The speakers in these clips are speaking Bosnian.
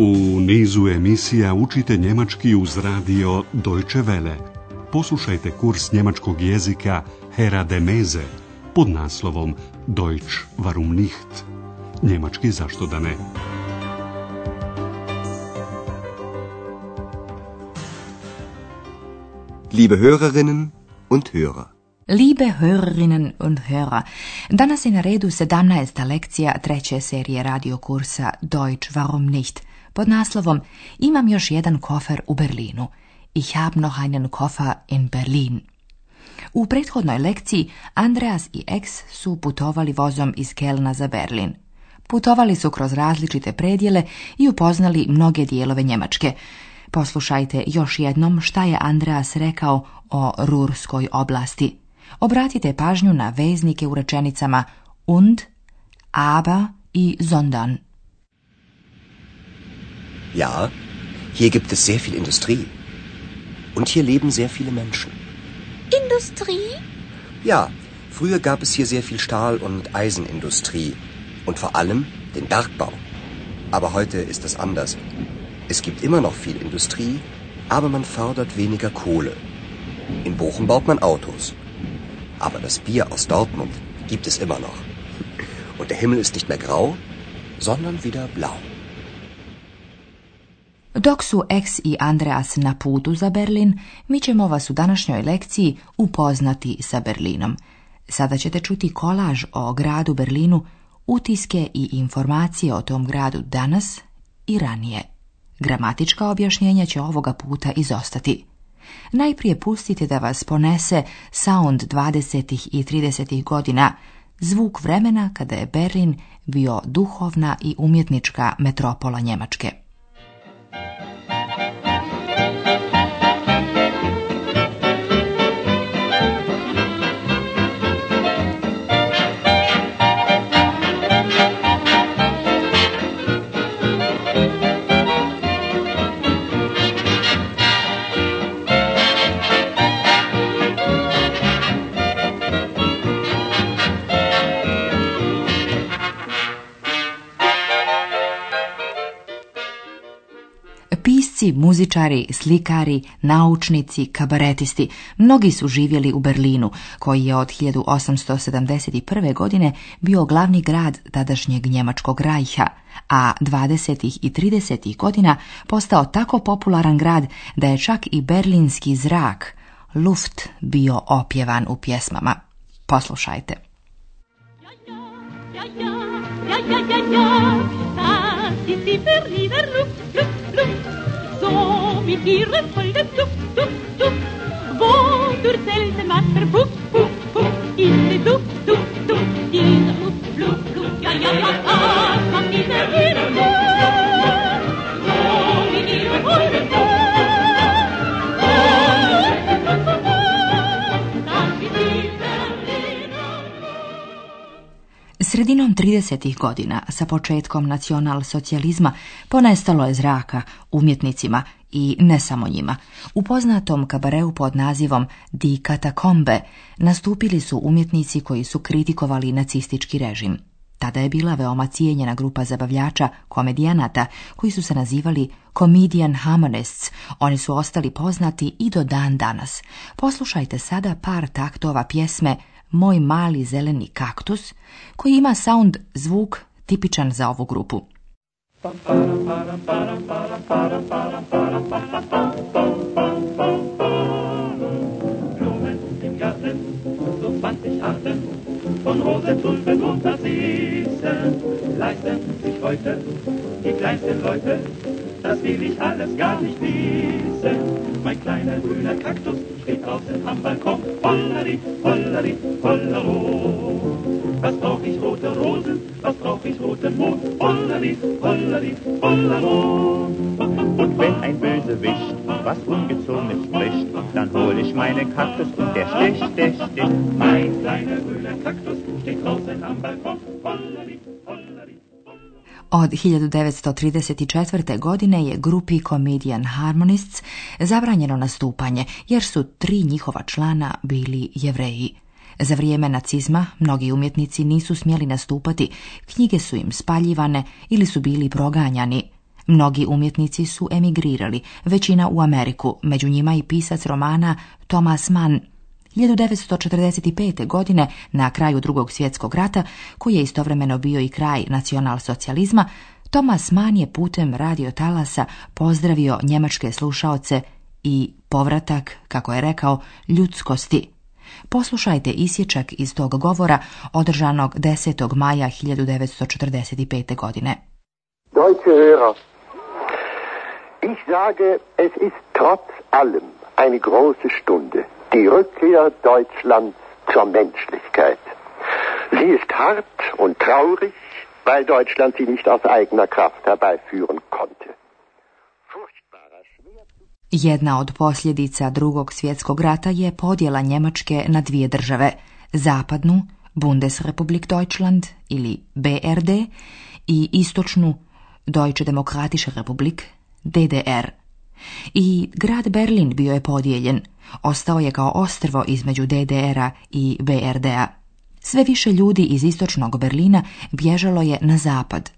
U nizu emisija učite njemački uz radio Deutsche Welle. Poslušajte kurs njemačkog jezika Hera de Meze pod naslovom Deutsch warum nicht? Njemački zašto da ne? Liebe Hörerinnen und Hörer. Liebe Hörerinnen und Hörer, danas je na redu 17. lekcija treće serije radio kursa Deutsch warum nicht? pod naslovom Imam još jedan kofer u Berlinu. Ich habe noch einen Koffer in Berlin. U prethodnoj lekciji Andreas i Ex su putovali vozom iz Kelna za Berlin. Putovali su kroz različite predjele i upoznali mnoge dijelove Njemačke. Poslušajte još jednom šta je Andreas rekao o Rurskoj oblasti. Obratite pažnju na veznike u rečenicama und, aber i zondan. Ja, hier gibt es sehr viel Industrie. Und hier leben sehr viele Menschen. Industrie? Ja, früher gab es hier sehr viel Stahl- und Eisenindustrie und vor allem den Bergbau. Aber heute ist das anders. Es gibt immer noch viel Industrie, aber man fördert weniger Kohle. In Bochum baut man Autos. Aber das Bier aus Dortmund gibt es immer noch. Und der Himmel ist nicht mehr grau, sondern wieder blau. Dok su Ex i Andreas na putu za Berlin, mi ćemo vas u današnjoj lekciji upoznati sa Berlinom. Sada ćete čuti kolaž o gradu Berlinu, utiske i informacije o tom gradu danas i ranije. Gramatička objašnjenja će ovoga puta izostati. Najprije pustite da vas ponese sound 20. i 30. godina, zvuk vremena kada je Berlin bio duhovna i umjetnička metropola Njemačke. Glumci, muzičari, slikari, naučnici, kabaretisti, mnogi su živjeli u Berlinu, koji je od 1871. godine bio glavni grad tadašnjeg Njemačkog rajha, a 20. i 30. godina postao tako popularan grad da je čak i berlinski zrak, luft, bio opjevan u pjesmama. Poslušajte. Ja, ja, ja, ja, ja, ja, ja, ja. ja, ja, ja, ja, ja so mit ihrem vollen Duft, Duft, Duft, wo durch seltene Wasser, Buff, Buff, godina sa početkom nacionalsocijalizma ponestalo je zraka umjetnicima i ne samo njima. U poznatom kabareu pod nazivom Di Katakombe nastupili su umjetnici koji su kritikovali nacistički režim. Tada je bila veoma cijenjena grupa zabavljača, komedijanata, koji su se nazivali Comedian Harmonists. Oni su ostali poznati i do dan danas. Poslušajte sada par taktova pjesme moj mali zeleni kaktus koji ima sound zvuk tipičan za ovu grupu. von Rosen, Tulpen und Narzissen leisten sich heute die kleinsten Leute. Das will ich alles gar nicht wissen. Mein kleiner grüner Kaktus steht draußen am Ball. Und wenn ein Bösewicht was Ungezogenes spricht, dann hol ich meine Kaktus und der sticht, der sticht. Mein kleiner grüner Kaktus steht draußen am Balkon. Hollari, hollari. Od 1934. godine je grupi Comedian Harmonists zabranjeno nastupanje, jer su tri njihova člana bili jevreji. Za vrijeme nacizma mnogi umjetnici nisu smjeli nastupati, knjige su im spaljivane ili su bili proganjani – Mnogi umjetnici su emigrirali, većina u Ameriku, među njima i pisac romana Thomas Mann. 1945. godine, na kraju drugog svjetskog rata, koji je istovremeno bio i kraj nacionalsocijalizma, Thomas Mann je putem radio talasa pozdravio njemačke slušaoce i povratak, kako je rekao, ljudskosti. Poslušajte isječak iz tog govora održanog 10. maja 1945. godine. Deutsche Hörer, Ich sage, es ist trotz allem eine große Stunde, die Rückkehr Deutschlands zur Menschlichkeit. Sie ist hart und traurig, weil Deutschland sie nicht aus eigener Kraft herbeiführen konnte. Jedna od posljedica drugog svjetskog rata je podjela Njemačke na dvije države, zapadnu, Bundesrepublik Deutschland ili BRD i istočnu Deutsche Demokratische Republik DDR. I grad Berlin bio je podijeljen. Ostao je kao ostrvo između DDR-a i BRD-a. Sve više ljudi iz istočnog Berlina bježalo je na zapad.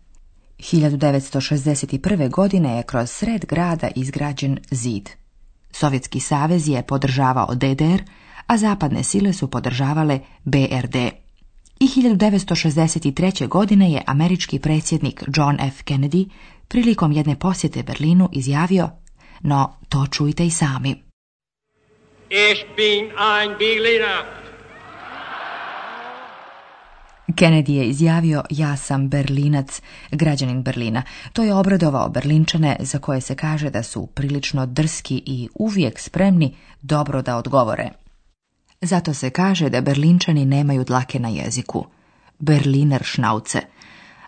1961. godine je kroz sred grada izgrađen zid. Sovjetski savez je podržavao DDR, a zapadne sile su podržavale BRD. I 1963. godine je američki predsjednik John F. Kennedy prilikom jedne posjete Berlinu izjavio, no to čujte i sami. Kennedy je izjavio ja sam Berlinac, građanin Berlina. To je obradovao Berlinčane za koje se kaže da su prilično drski i uvijek spremni dobro da odgovore. Zato se kaže da Berlinčani nemaju dlake na jeziku. Berliner šnauce –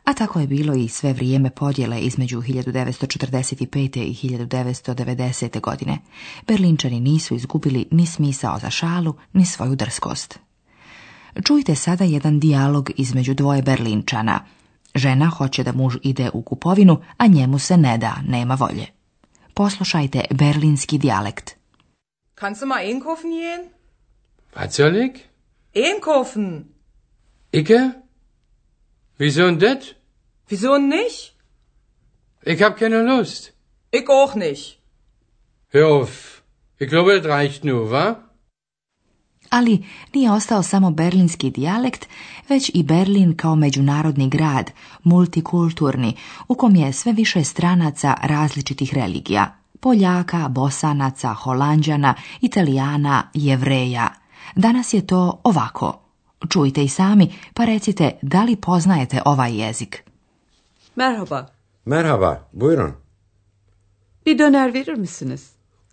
a tako je bilo i sve vrijeme podjele između 1945. i 1990. godine. Berlinčani nisu izgubili ni smisao za šalu, ni svoju drskost. Čujte sada jedan dijalog između dvoje Berlinčana. Žena hoće da muž ide u kupovinu, a njemu se ne da, nema volje. Poslušajte berlinski dijalekt. Kannst du mal einkaufen gehen? Was Einkaufen. Wieso das? Wieso nicht? Ich keine Lust. Ich auch nicht. Hör auf. Ich glaube, reicht nur, wa? Ali nije ostao samo berlinski dijalekt, već i Berlin kao međunarodni grad, multikulturni, u kom je sve više stranaca različitih religija. Poljaka, Bosanaca, Holanđana, Italijana, Jevreja. Danas je to ovako. Čujte i sami, pa recite da li poznajete ovaj jezik. Merhaba. Merhaba, buyurun. Bir döner verir misiniz?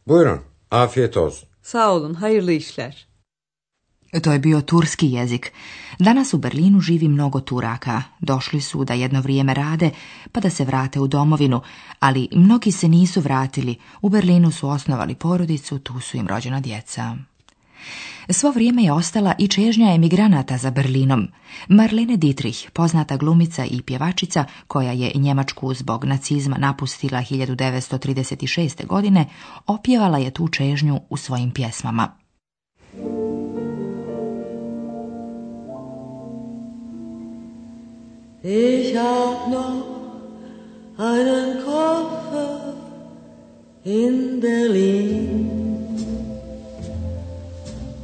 Buyurun, afiyet olsun. Sağ olun, hayırlı işler. To je bio turski jezik. Danas u Berlinu živi mnogo Turaka. Došli su da jedno vrijeme rade, pa da se vrate u domovinu, ali mnogi se nisu vratili. U Berlinu su osnovali porodicu, tu su im rođena djeca. Svo vrijeme je ostala i čežnja emigranata za Berlinom. Marlene Dietrich, poznata glumica i pjevačica koja je Njemačku zbog nacizma napustila 1936. godine, opjevala je tu čežnju u svojim pjesmama. Ich hab noch einen Koffer in Berlin.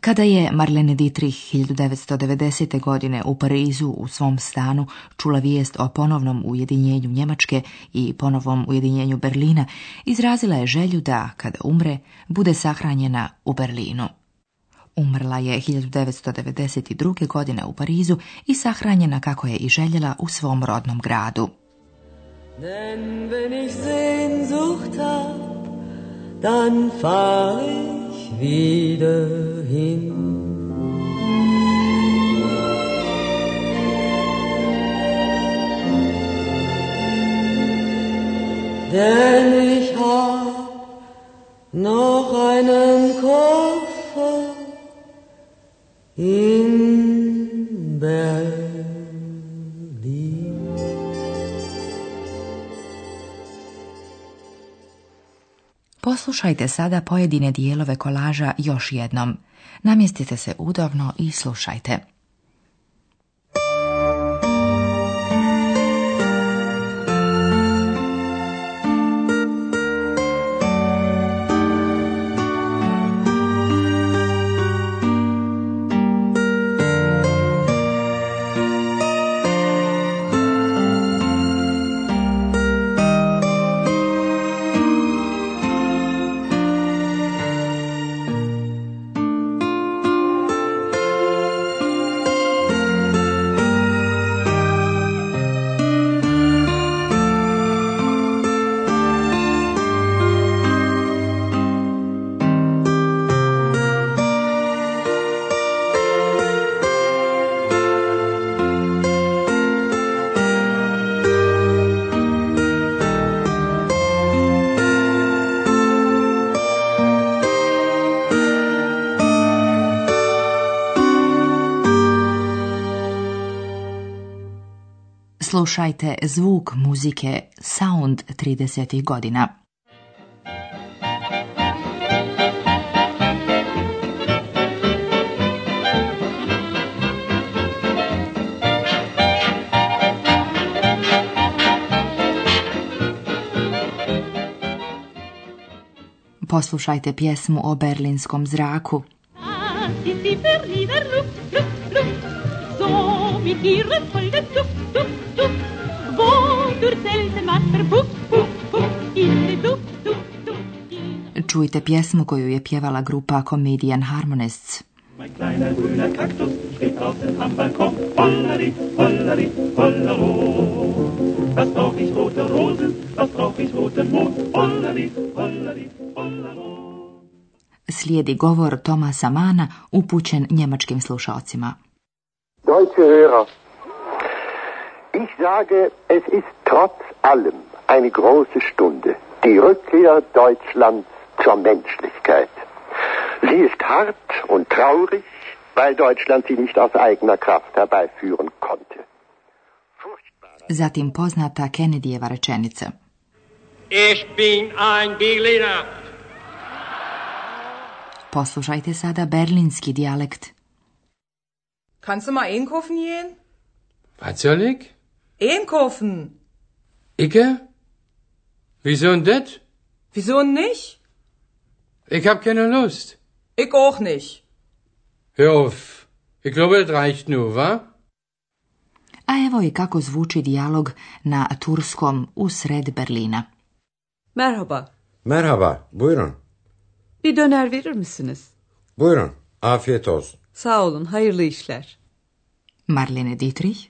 Kada je Marlene Dietrich 1990. godine u Parizu u svom stanu čula vijest o ponovnom ujedinjenju Njemačke i ponovom ujedinjenju Berlina, izrazila je želju da, kada umre, bude sahranjena u Berlinu. Umrla je 1992. godine u Parizu i sahranjena kako je i željela u svom rodnom gradu. Denn wenn ich wieder hin. Denn ich hab noch einen Koffer in Berlin. Poslušajte sada pojedine dijelove kolaža još jednom. Namjestite se udobno i slušajte. Poslušajte zvuk muzike Sound 30. godina. Poslušajte pjesmu o berlinskom zraku. ti Berliner Luft, Luft, Luft, so mit ihrer Folge Luft, Čujte pjesmu koju je pjevala grupa Comedian Harmonists. Slijedi govor Tomasa Mana upućen njemačkim slušalcima. Ich sage, es ist trotz allem eine große Stunde. Die Rückkehr Deutschlands zur Menschlichkeit. Sie ist hart und traurig, weil Deutschland sie nicht aus eigener Kraft herbeiführen konnte. Zatim poznata Kennedyjeva rečenica. Ich bin ein Berliner. Poslušajte sada berlinski dijalekt. Kannst du mal einkaufen gehen? Was soll ich? Einkaufen. Ikke? Wieso denn das? Wieso nicht? Ich hab keine Lust. Ich auch nicht. Hör auf. Ich glaube, das reicht nur, wa? A evo i kako zvuči dijalog na turskom u sred Berlina. Merhaba. Merhaba, buyurun. Bir döner verir misiniz? Buyurun, afiyet olsun. Sağ olun, hayırlı işler. Marlene Dietrich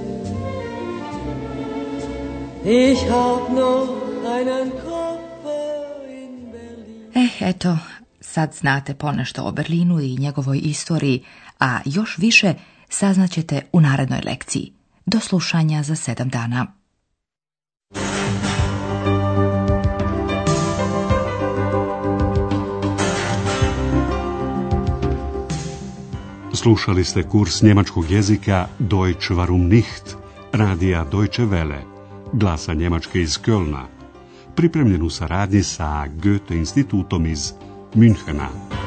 Ich hab noch einen in Berlin. Eh, eto, sad znate ponešto o Berlinu i njegovoj istoriji, a još više saznaćete u narednoj lekciji. Do slušanja za sedam dana. Slušali ste kurs njemačkog jezika Deutsch warum nicht, radija Deutsche Welle glasa Njemačke iz Kölna, pripremljen u saradnji sa Goethe institutom iz Münchena.